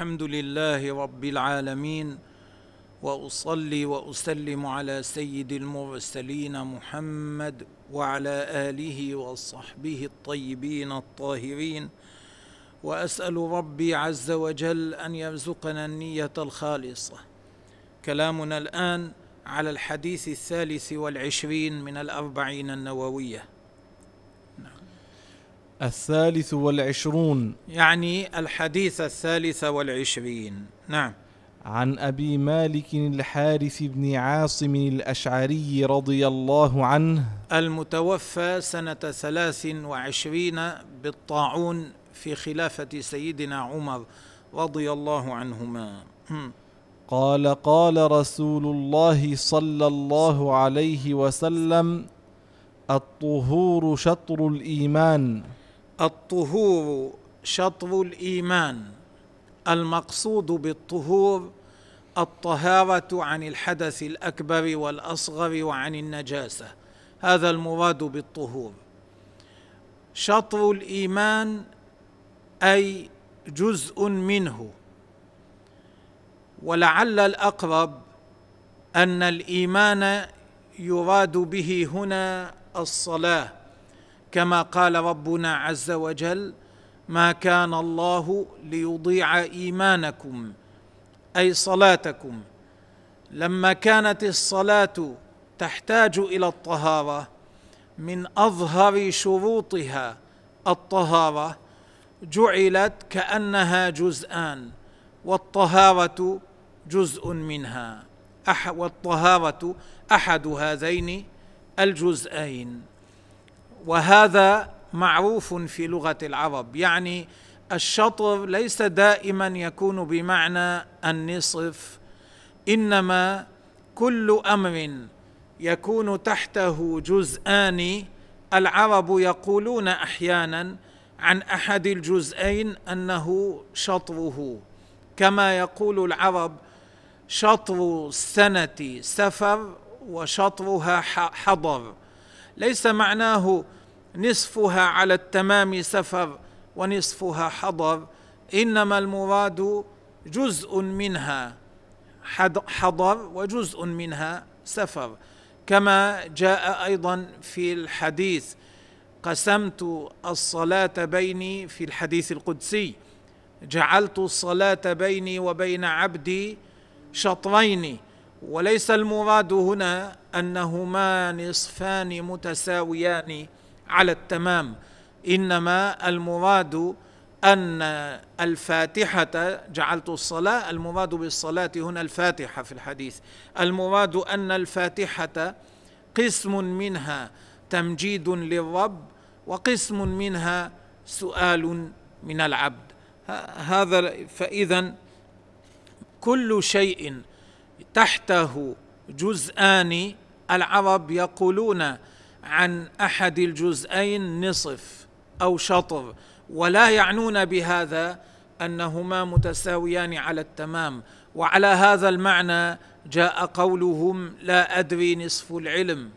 الحمد لله رب العالمين وأصلي وأسلم على سيد المرسلين محمد وعلى آله وصحبه الطيبين الطاهرين. وأسأل ربي عز وجل أن يرزقنا النية الخالصة. كلامنا الآن على الحديث الثالث والعشرين من الأربعين النووية. الثالث والعشرون. يعني الحديث الثالث والعشرين. نعم. عن أبي مالك الحارث بن عاصم الأشعري رضي الله عنه. المتوفى سنة ثلاث وعشرين بالطاعون في خلافة سيدنا عمر رضي الله عنهما. هم. قال قال رسول الله صلى الله عليه وسلم الطهور شطر الإيمان. الطهور شطر الإيمان المقصود بالطهور الطهارة عن الحدث الأكبر والأصغر وعن النجاسة هذا المراد بالطهور. شطر الإيمان أي جزء منه. ولعل الأقرب أن الإيمان يراد به هنا الصلاة. كما قال ربنا عز وجل ما كان الله ليضيع إيمانكم أي صلاتكم. لما كانت الصلاة تحتاج إلى الطهارة من أظهر شروطها الطهارة جعلت كأنها جزءان والطهارة جزء منها والطهارة أحد هذين الجزئين. وهذا معروف في لغة العرب. يعني الشطر ليس دائما يكون بمعنى النصف إنما كل أمر يكون تحته جزءان. العرب يقولون أحيانا عن أحد الجزئين أنه شطره كما يقول العرب شطر السنة سفر وشطرها حضر. ليس معناه نصفها على التمام سفر ونصفها حضر إنما المراد جزء منها حضر وجزء منها سفر. كما جاء أيضا في الحديث قسمت الصلاة بيني في الحديث القدسي جعلت الصلاة بيني وبين عبدي شطرين. وليس المراد هنا أنهما نصفان متساويان على التمام إنما المراد أن الفاتحة جعلت الصلاة المراد بالصلاة هنا الفاتحة في الحديث المراد أن الفاتحة قسم منها تمجيد للرب وقسم منها سؤال من العبد. هذا فاذا كل شيء تحته جزءان العرب يقولون عن أحد الجزئين نصف أو شطر ولا يعنون بهذا أنهما متساويان على التمام. وعلى هذا المعنى جاء قولهم لا أدري نصف العلم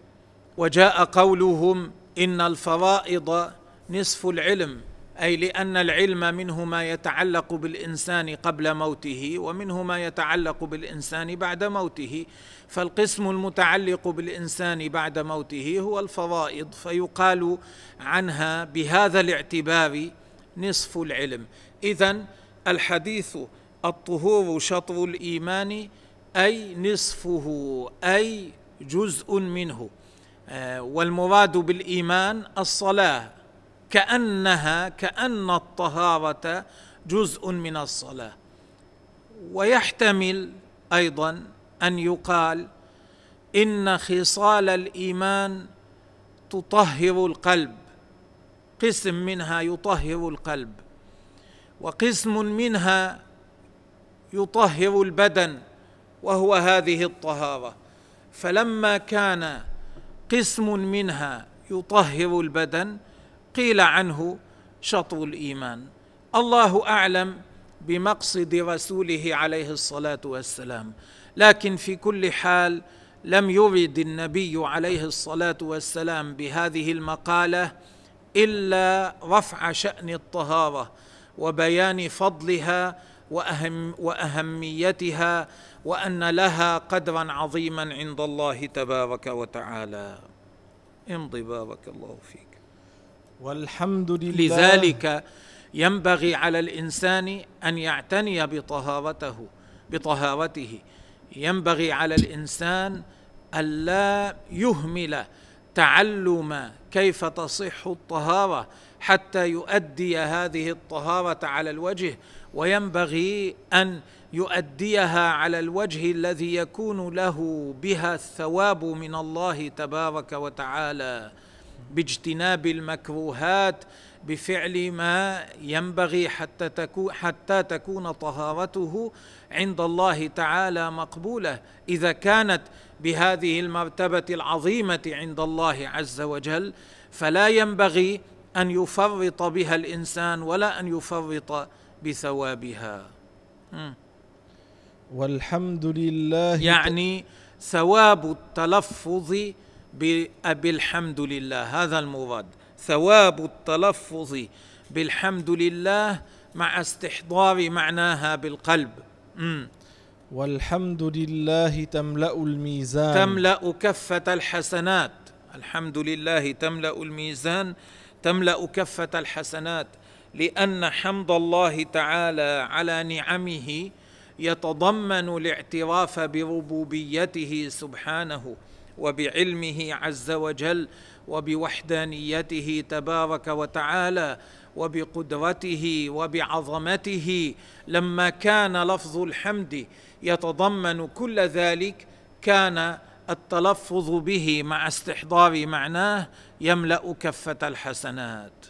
وجاء قولهم إن الفرائض نصف العلم. أي لأن العلم منه ما يتعلق بالإنسان قبل موته ومنه ما يتعلق بالإنسان بعد موته. فالقسم المتعلق بالإنسان بعد موته هو الفرائض فيقال عنها بهذا الاعتبار نصف العلم. اذا الحديث الطهور شطر الإيمان أي نصفه أي جزء منه. آه، والمراد بالإيمان الصلاة. كأنها كأن الطهارة جزء من الصلاة. ويحتمل أيضا أن يقال إن خصال الإيمان تطهر القلب. قسم منها يطهر القلب وقسم منها يطهر البدن وهو هذه الطهارة. فلما كان قسم منها يطهر البدن قيل عنه شطر الإيمان. الله أعلم بمقصد رسوله عليه الصلاة والسلام لكن في كل حال لم يرد النبي عليه الصلاة والسلام بهذه المقالة إلا رفع شأن الطهارة وبيان فضلها وأهم وأهميتها وأن لها قدرا عظيما عند الله تبارك وتعالى. امضي بارك الله فيك. والحمد لله. لذلك ينبغي على الإنسان أن يعتني بطهارته بطهارته. ينبغي على الإنسان الا يهمل تعلم كيف تصح الطهارة حتى يؤدي هذه الطهارة على الوجه. وينبغي أن يؤديها على الوجه الذي يكون له بها الثواب من الله تبارك وتعالى. باجتناب المكروهات بفعل ما ينبغي حتى تكون حتى تكون طهارته عند الله تعالى مقبولة. إذا كانت بهذه المرتبة العظيمة عند الله عز وجل فلا ينبغي أن يفرط بها الإنسان ولا أن يفرط بثوابها. والحمد لله يعني ثواب التلفظ بالحمد لله هذا المراد ثواب التلفظ بالحمد لله مع استحضار معناها بالقلب. والحمد لله تملأ الميزان. تملأ كفة الحسنات. الحمد لله تملأ الميزان تملأ كفة الحسنات لأن حمد الله تعالى على نعمه يتضمن الاعتراف بربوبيته سبحانه. وبعلمه عز وجل وبوحدانيته تبارك وتعالى وبقدرته وبعظمته لما كان لفظ الحمد يتضمن كل ذلك كان التلفظ به مع استحضار معناه يملأ كفة الحسنات.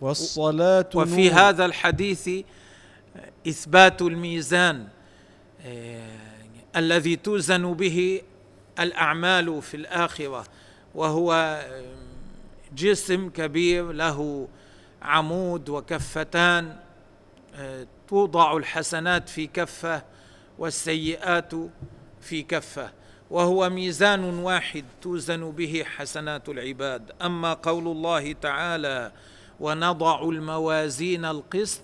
والصلاة وفي هذا الحديث إثبات الميزان الذي توزن به الأعمال في الآخرة وهو آه، جسم كبير له عمود وكفتان آه، توضع الحسنات في كفة والسيئات في كفة وهو ميزان واحد توزن به حسنات العباد. أما قول الله تعالى ونضع الموازين القسط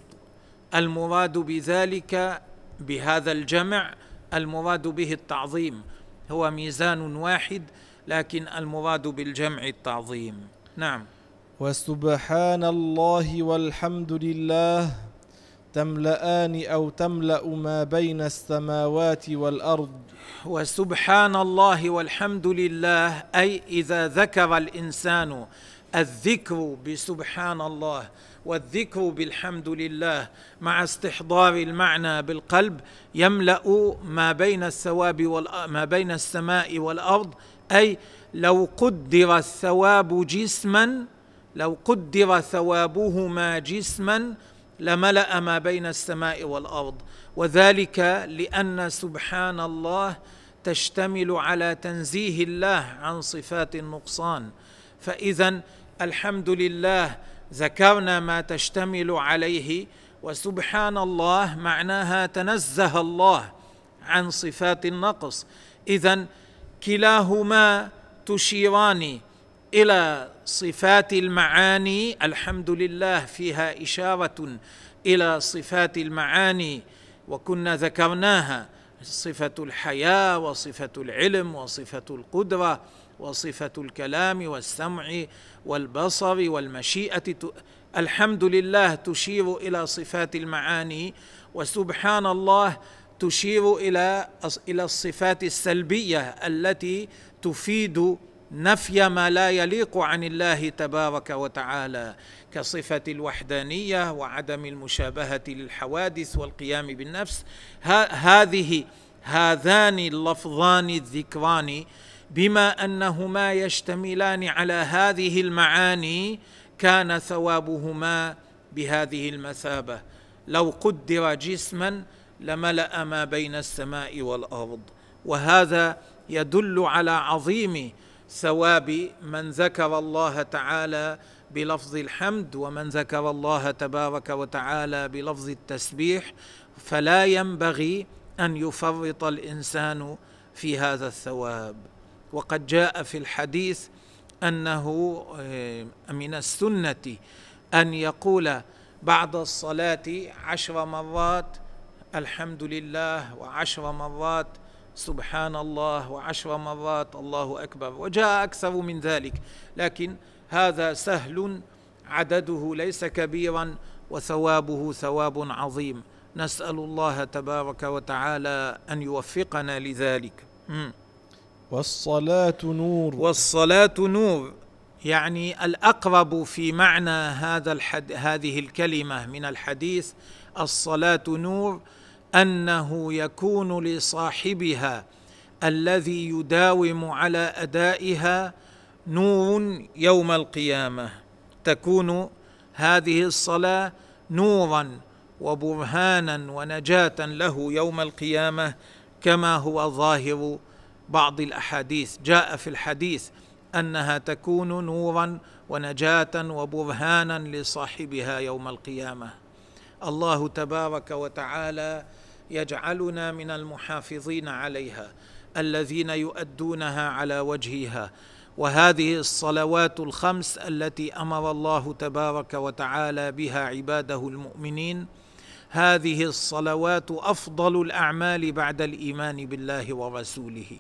المراد بذلك بهذا الجمع المراد به التعظيم. هو ميزان واحد لكن المراد بالجمع التعظيم. نعم. وسبحان الله والحمد لله تملأان أو تملأ ما بين السماوات والأرض. وسبحان الله والحمد لله أي إذا ذكر الإنسان الذكر بسبحان الله والذكر بالحمد لله مع استحضار المعنى بالقلب يملأ ما بين الثواب ما بين السماء والأرض أي لو قدر الثواب جسما لو قدر ثوابهما جسما لملأ ما بين السماء والأرض. وذلك لأن سبحان الله تشتمل على تنزيه الله عن صفات النقصان. فاذا الحمد لله ذكرنا ما تشتمل عليه وسبحان الله معناها تنزه الله عن صفات النقص. اذا كلاهما تشيران إلى صفات المعاني. الحمد لله فيها إشارة إلى صفات المعاني وكنا ذكرناها صفة الحياة وصفة العلم وصفة القدرة. وصفة الكلام والسمع والبصر والمشيئة الحمد لله تشير إلى صفات المعاني وسبحان الله تشير إلى إلى الصفات السلبية التي تفيد نفي ما لا يليق عن الله تبارك وتعالى كصفة الوحدانية وعدم المشابهة للحوادث والقيام بالنفس. هذه هذان اللفظان الذكران بما أنهما يشتملان على هذه المعاني كان ثوابهما بهذه المثابة. لو قدر جسما لملأ ما بين السماء والأرض. وهذا يدل على عظيم ثواب من ذكر الله تعالى بلفظ الحمد ومن ذكر الله تبارك وتعالى بلفظ التسبيح. فلا ينبغي أن يفرط الإنسان في هذا الثواب. وقد جاء في الحديث أنه آه، من السنة أن يقول بعد الصلاة عشر مرات الحمد لله وعشر مرات سبحان الله وعشر مرات الله أكبر وجاء أكثر من ذلك. لكن هذا سهل عدده ليس كبيرا وثوابه ثواب عظيم. نسأل الله تبارك وتعالى أن يوفقنا لذلك. والصلاة نور. والصلاة نور. يعني الأقرب في معنى هذا الحد هذه الكلمة من الحديث الصلاة نور أنه يكون لصاحبها الذي يداوم على أدائها نور يوم القيامة. تكون هذه الصلاة نورا وبرهانا ونجاة له يوم القيامة كما هو ظاهر بعض الأحاديث جاء في الحديث أنها تكون نورا ونجاة وبرهانا لصاحبها يوم القيامة. الله تبارك وتعالى يجعلنا من المحافظين عليها الذين يؤدونها على وجهها. وهذه الصلوات الخمس التي أمر الله تبارك وتعالى بها عباده المؤمنين هذه الصلوات أفضل الأعمال بعد الإيمان بالله ورسوله.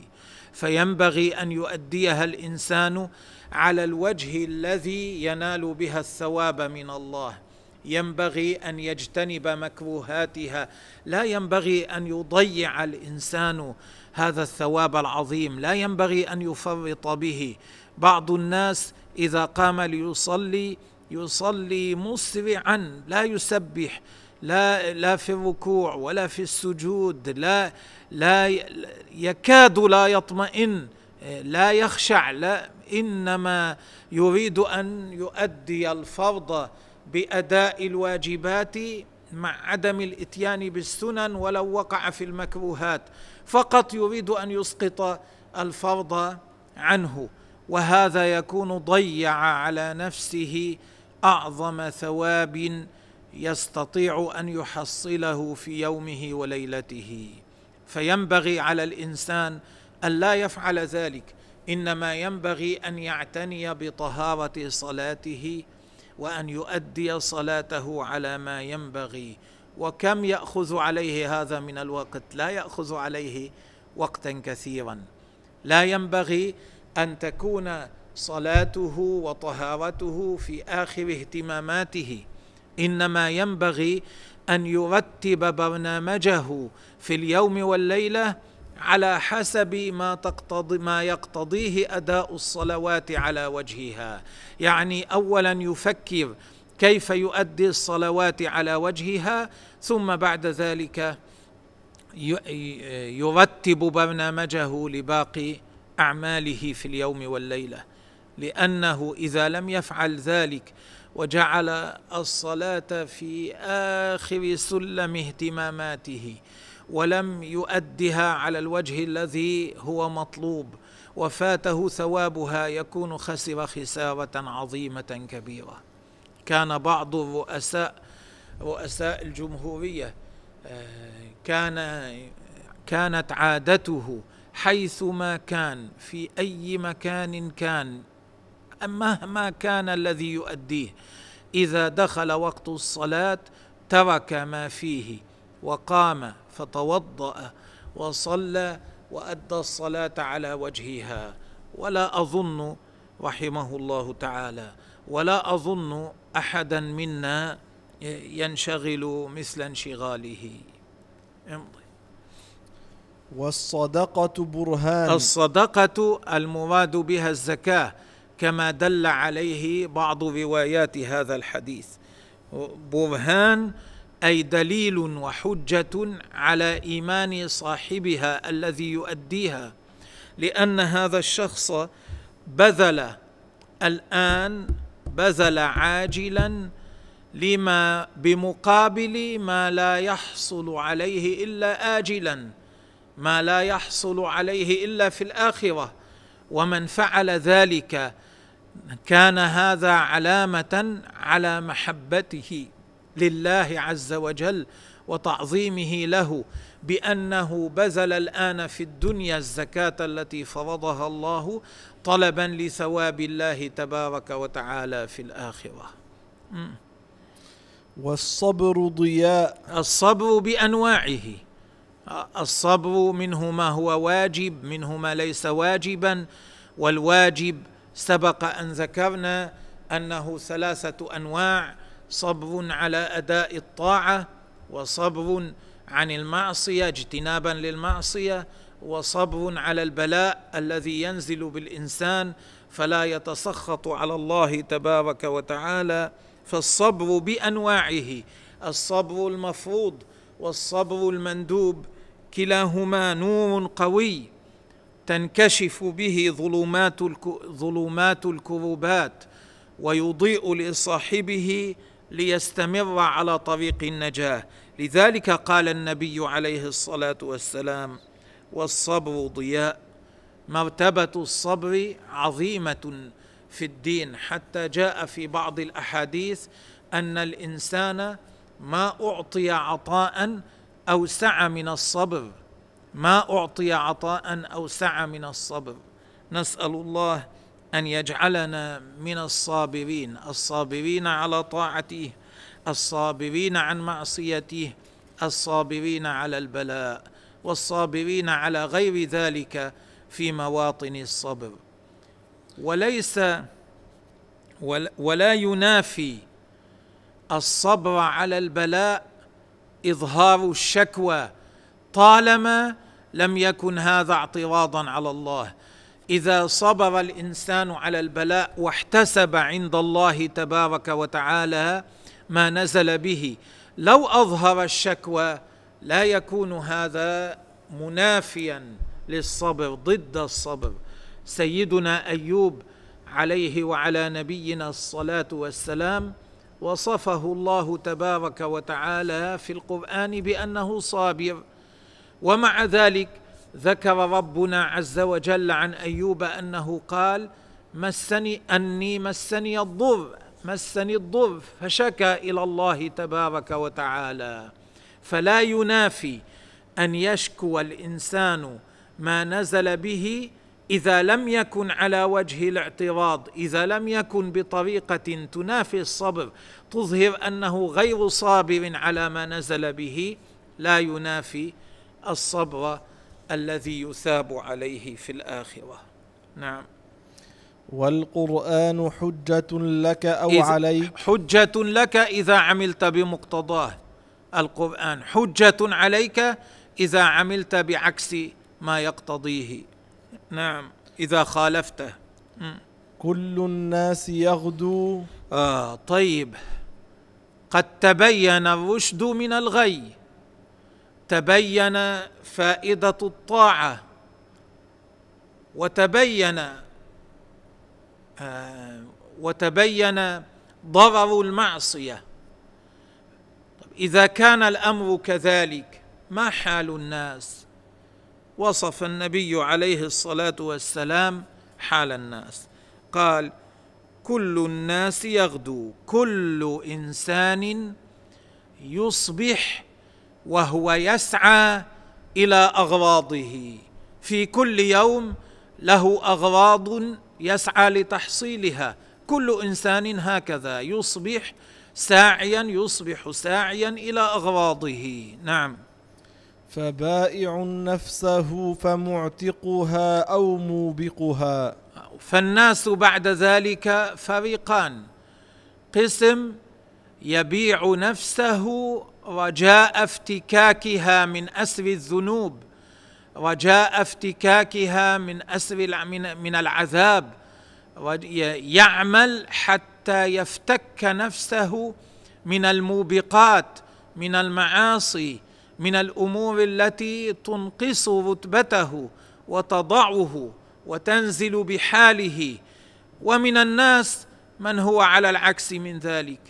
فينبغي أن يؤديها الإنسان على الوجه الذي ينال بها الثواب من الله. ينبغي أن يجتنب مكروهاتها. لا ينبغي أن يضيع الإنسان هذا الثواب العظيم. لا ينبغي أن يفرط به. بعض الناس إذا قام ليصلي يصلي مسرعا لا يسبح. لا لا في الركوع ولا في السجود لا لا يكاد لا يطمئن لا يخشع لا إنما يريد أن يؤدي الفرض بأداء الواجبات مع عدم الإتيان بالسنن ولو وقع في المكروهات. فقط يريد أن يسقط الفرض عنه وهذا يكون ضيع على نفسه أعظم ثواب يستطيع أن يحصله في يومه وليلته. فينبغي على الإنسان أن لا يفعل ذلك. إنما ينبغي أن يعتني بطهارة صلاته وأن يؤدي صلاته على ما ينبغي. وكم يأخذ عليه هذا من الوقت؟ لا يأخذ عليه وقتا كثيرا. لا ينبغي أن تكون صلاته وطهارته في آخر اهتماماته. إنما ينبغي أن يرتب برنامجه في اليوم والليلة على حسب ما تقتضي ما يقتضيه أداء الصلوات على وجهها. يعني اولا يفكر كيف يؤدي الصلوات على وجهها ثم بعد ذلك يرتب برنامجه لباقي أعماله في اليوم والليلة. لأنه إذا لم يفعل ذلك وجعل الصلاة في آخر سلم اهتماماته ولم يؤدها على الوجه الذي هو مطلوب وفاته ثوابها يكون خسر خسارة عظيمة كبيرة. كان بعض الرؤساء رؤساء الجمهورية آه، كان كانت عادته حيثما كان في أي مكان كان مهما كان الذي يؤديه. إذا دخل وقت الصلاة ترك ما فيه وقام فتوضأ وصلى وأدى الصلاة على وجهها. ولا أظن رحمه الله تعالى ولا أظن أحدا منا ينشغل مثل انشغاله. امضي. والصدقة برهان. الصدقة المراد بها الزكاة. كما دل عليه بعض روايات هذا الحديث. برهان أي دليل وحجة على إيمان صاحبها الذي يؤديها لأن هذا الشخص بذل الآن بذل عاجلا لما بمقابل ما لا يحصل عليه إلا اجلا ما لا يحصل عليه إلا في الآخرة ومن فعل ذلك كان هذا علامة على محبته لله عز وجل وتعظيمه له بأنه بذل الآن في الدنيا الزكاة التي فرضها الله طلبا لثواب الله تبارك وتعالى في الآخرة. والصبر ضياء. الصبر بأنواعه. الصبر منه ما هو واجب منه ما ليس واجبا والواجب سبق أن ذكرنا أنه ثلاثة أنواع صبر على أداء الطاعة وصبر عن المعصية اجتنابا للمعصية وصبر على البلاء الذي ينزل بالإنسان فلا يتسخط على الله تبارك وتعالى فالصبر بأنواعه الصبر المفروض والصبر المندوب كلاهما نور قوي. تنكشف به ظلمات ظلمات الكروبات ويضيء لصاحبه ليستمر على طريق النجاة. لذلك قال النبي عليه الصلاة والسلام والصبر ضياء مرتبة الصبر عظيمة في الدين. حتى جاء في بعض الأحاديث أن الإنسان ما أعطي عطاء أوسع من الصبر. ما أعطي عطاء اوسع من الصبر. نسأل الله أن يجعلنا من الصابرين الصابرين على طاعته الصابرين عن معصيته الصابرين على البلاء والصابرين على غير ذلك في مواطن الصبر. وليس ولا ينافي الصبر على البلاء إظهار الشكوى. طالما لم يكن هذا اعتراضا على الله. إذا صبر الإنسان على البلاء واحتسب عند الله تبارك وتعالى ما نزل به. لو أظهر الشكوى لا يكون هذا منافيا للصبر ضد الصبر. سيدنا أيوب عليه وعلى نبينا الصلاة والسلام وصفه الله تبارك وتعالى في القرآن بأنه صابر. ومع ذلك ذكر ربنا عز وجل عن أيوب أنه قال مسني أني مسني الضر مسني الضر فشكى إلى الله تبارك وتعالى. فلا ينافي أن يشكو الإنسان ما نزل به إذا لم يكن على وجه الاعتراض إذا لم يكن بطريقة تنافي الصبر. تظهر أنه غير صابر على ما نزل به لا ينافي الصبر الذي يثاب عليه في الآخرة. نعم. والقرآن حجة لك أو عليك. حجة لك إذا عملت بمقتضاه. القرآن حجة عليك إذا عملت بعكس ما يقتضيه. نعم. إذا خالفته. كل الناس يغدو. آه طيب. قد تبين الرشد من الغي. تبين فائدة الطاعة وتبين آه وتبين ضرر المعصية. إذا كان الأمر كذلك ما حال الناس؟ وصف النبي عليه الصلاة والسلام حال الناس. قال كل الناس يغدو كل إنسان يصبح وهو يسعى إلى أغراضه. في كل يوم له أغراض يسعى لتحصيلها. كل إنسان هكذا يصبح ساعيا يصبح ساعيا إلى أغراضه. نعم. فبائع نفسه فمعتقها أو موبقها. فالناس بعد ذلك فريقان. قسم يبيع نفسه رجاء افتكاكها من أسر الذنوب رجاء افتكاكها من أسر من العذاب يعمل حتى يفتك نفسه من الموبقات من المعاصي من الأمور التي تنقص رتبته وتضعه وتنزل بحاله. ومن الناس من هو على العكس من ذلك؟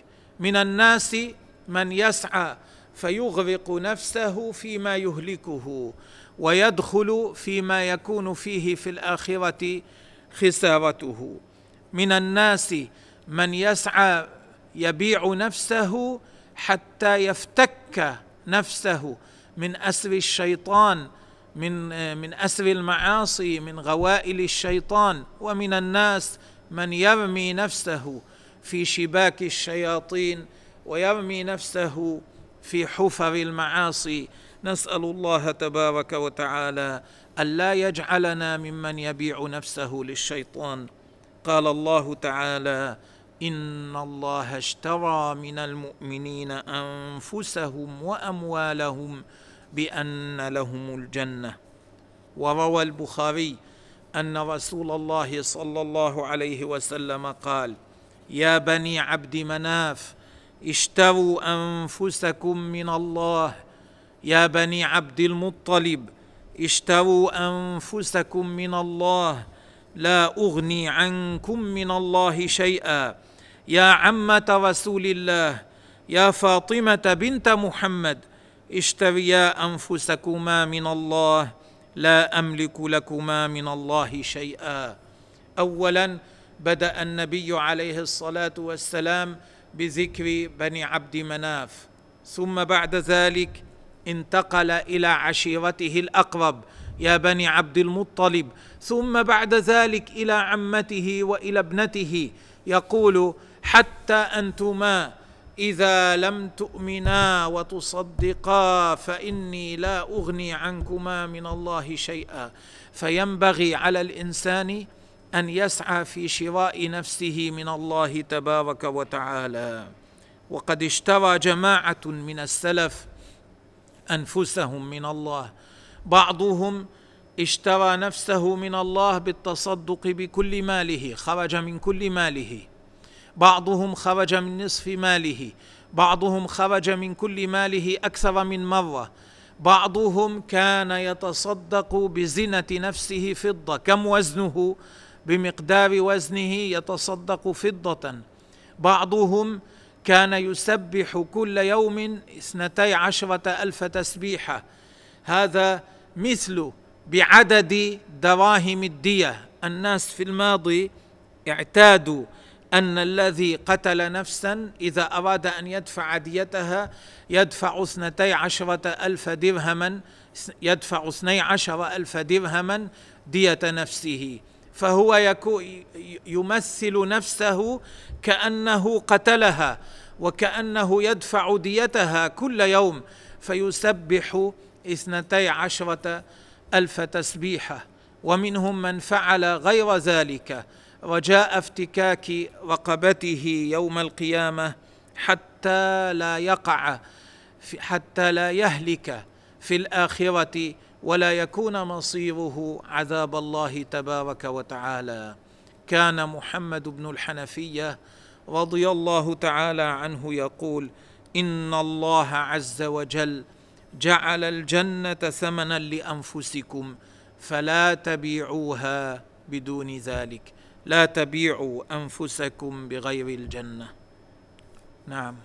من الناس من يسعى فيغرق نفسه فيما يهلكه ويدخل فيما يكون فيه في الآخرة خسارته. من الناس من يسعى يبيع نفسه حتى يفتك نفسه من أسر الشيطان من من أسر المعاصي من غوائل الشيطان. ومن الناس من يرمي نفسه في شباك الشياطين ويرمي نفسه في حفر المعاصي. نسأل الله تبارك وتعالى الا يجعلنا ممن يبيع نفسه للشيطان. قال الله تعالى إن الله اشترى من المؤمنين أنفسهم وأموالهم بأن لهم الجنة. وروى البخاري أن رسول الله صلى الله عليه وسلم قال يا بني عبد مناف اشتروا أنفسكم من الله. يا بني عبد المطلب اشتروا أنفسكم من الله. لا أغني عنكم من الله شيئا. يا عمة رسول الله يا فاطمة بنت محمد اشتريا أنفسكما من الله. لا أملك لكما من الله شيئا. اولا بدأ النبي عليه الصلاة والسلام بذكر بني عبد مناف. ثم بعد ذلك انتقل إلى عشيرته الأقرب يا بني عبد المطلب. ثم بعد ذلك إلى عمته وإلى ابنته. يقول حتى أنتما إذا لم تؤمنا وتصدقا فإني لا أغني عنكما من الله شيئا. فينبغي على الإنسان أن يسعى في شراء نفسه من الله تبارك وتعالى. وقد اشترى جماعة من السلف أنفسهم من الله. بعضهم اشترى نفسه من الله بالتصدق بكل ماله خرج من كل ماله. بعضهم خرج من نصف ماله. بعضهم خرج من كل ماله أكثر من مرة. بعضهم كان يتصدق بزنة نفسه فضة. كم وزنه؟ بمقدار وزنه يتصدق فضة. بعضهم كان يسبح كل يوم اثنتي عشرة ألف تسبيحة. هذا مثل بعدد دراهم الدية. الناس في الماضي اعتادوا أن الذي قتل نفسا إذا أراد أن يدفع ديتها يدفع اثنتي عشرة ألف درهما يدفع اثني عشر ألف درهما دية نفسه. فهو يمثل نفسه كأنه قتلها وكأنه يدفع ديتها كل يوم فيسبح اثنتي عشرة ألف تسبيحة. ومنهم من فعل غير ذلك رجاء افتكاك رقبته يوم القيامة حتى لا يقع حتى لا يهلك في الآخرة ولا يكون مصيره عذاب الله تبارك وتعالى. كان محمد بن الحنفية رضي الله تعالى عنه يقول إن الله عز وجل جعل الجنة ثمنا لأنفسكم فلا تبيعوها بدون ذلك. لا تبيعوا أنفسكم بغير الجنة. نعم.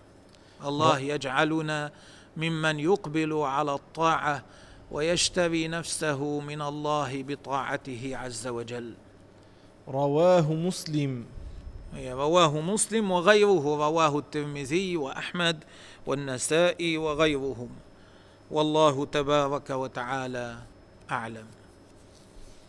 الله يجعلنا ممن يقبل على الطاعة ويشتري نفسه من الله بطاعته عز وجل. رواه مسلم. رواه مسلم وغيره رواه الترمذي وأحمد والنسائي وغيرهم. والله تبارك وتعالى أعلم.